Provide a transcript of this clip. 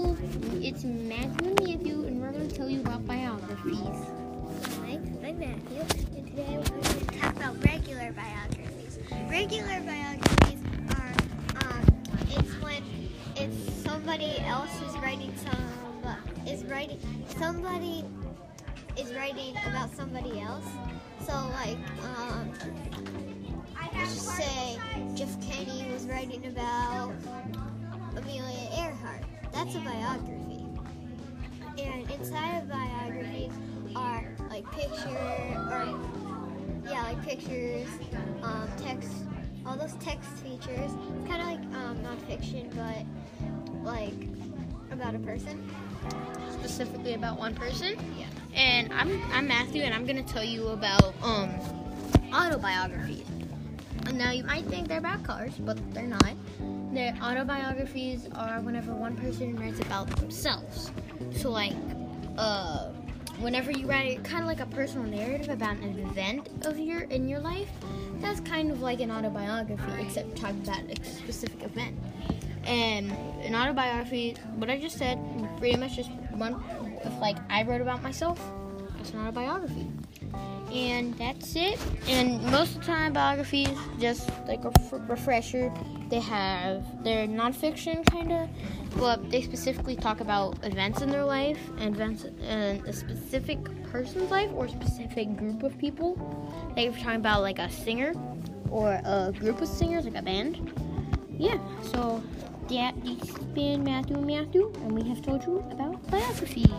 people its and we're going to tell you about biographies. Hi, I'm Matthew, and today we're going to talk about regular biographies. Regular biographies are, um, it's when it's somebody else is writing some, is writing, somebody is writing about somebody else. So, like, um, say Jeff Kennedy was writing about that's a biography. And inside of biographies are like pictures, or yeah, like pictures, um, text, all those text features. It's kind of like um, nonfiction, but like about a person. specifically about one person. Yeah. And I'm I'm Matthew, and I'm gonna tell you about um autobiographies. Now you might think they're about cars, but they're not. Their autobiographies are whenever one person writes about themselves. So like, uh, whenever you write kind of like a personal narrative about an event of your in your life, that's kind of like an autobiography, except talking about a specific event. And an autobiography, what I just said, pretty much just one, if like I wrote about myself, it's an autobiography. And that's it. And most of the time, biographies, just like a f- refresher, they have, they're nonfiction kind of, but they specifically talk about events in their life, and events in a specific person's life or a specific group of people. You're talking about like a singer or a group of singers, like a band. Yeah, so that, has been Matthew and Matthew, and we have told you about biographies.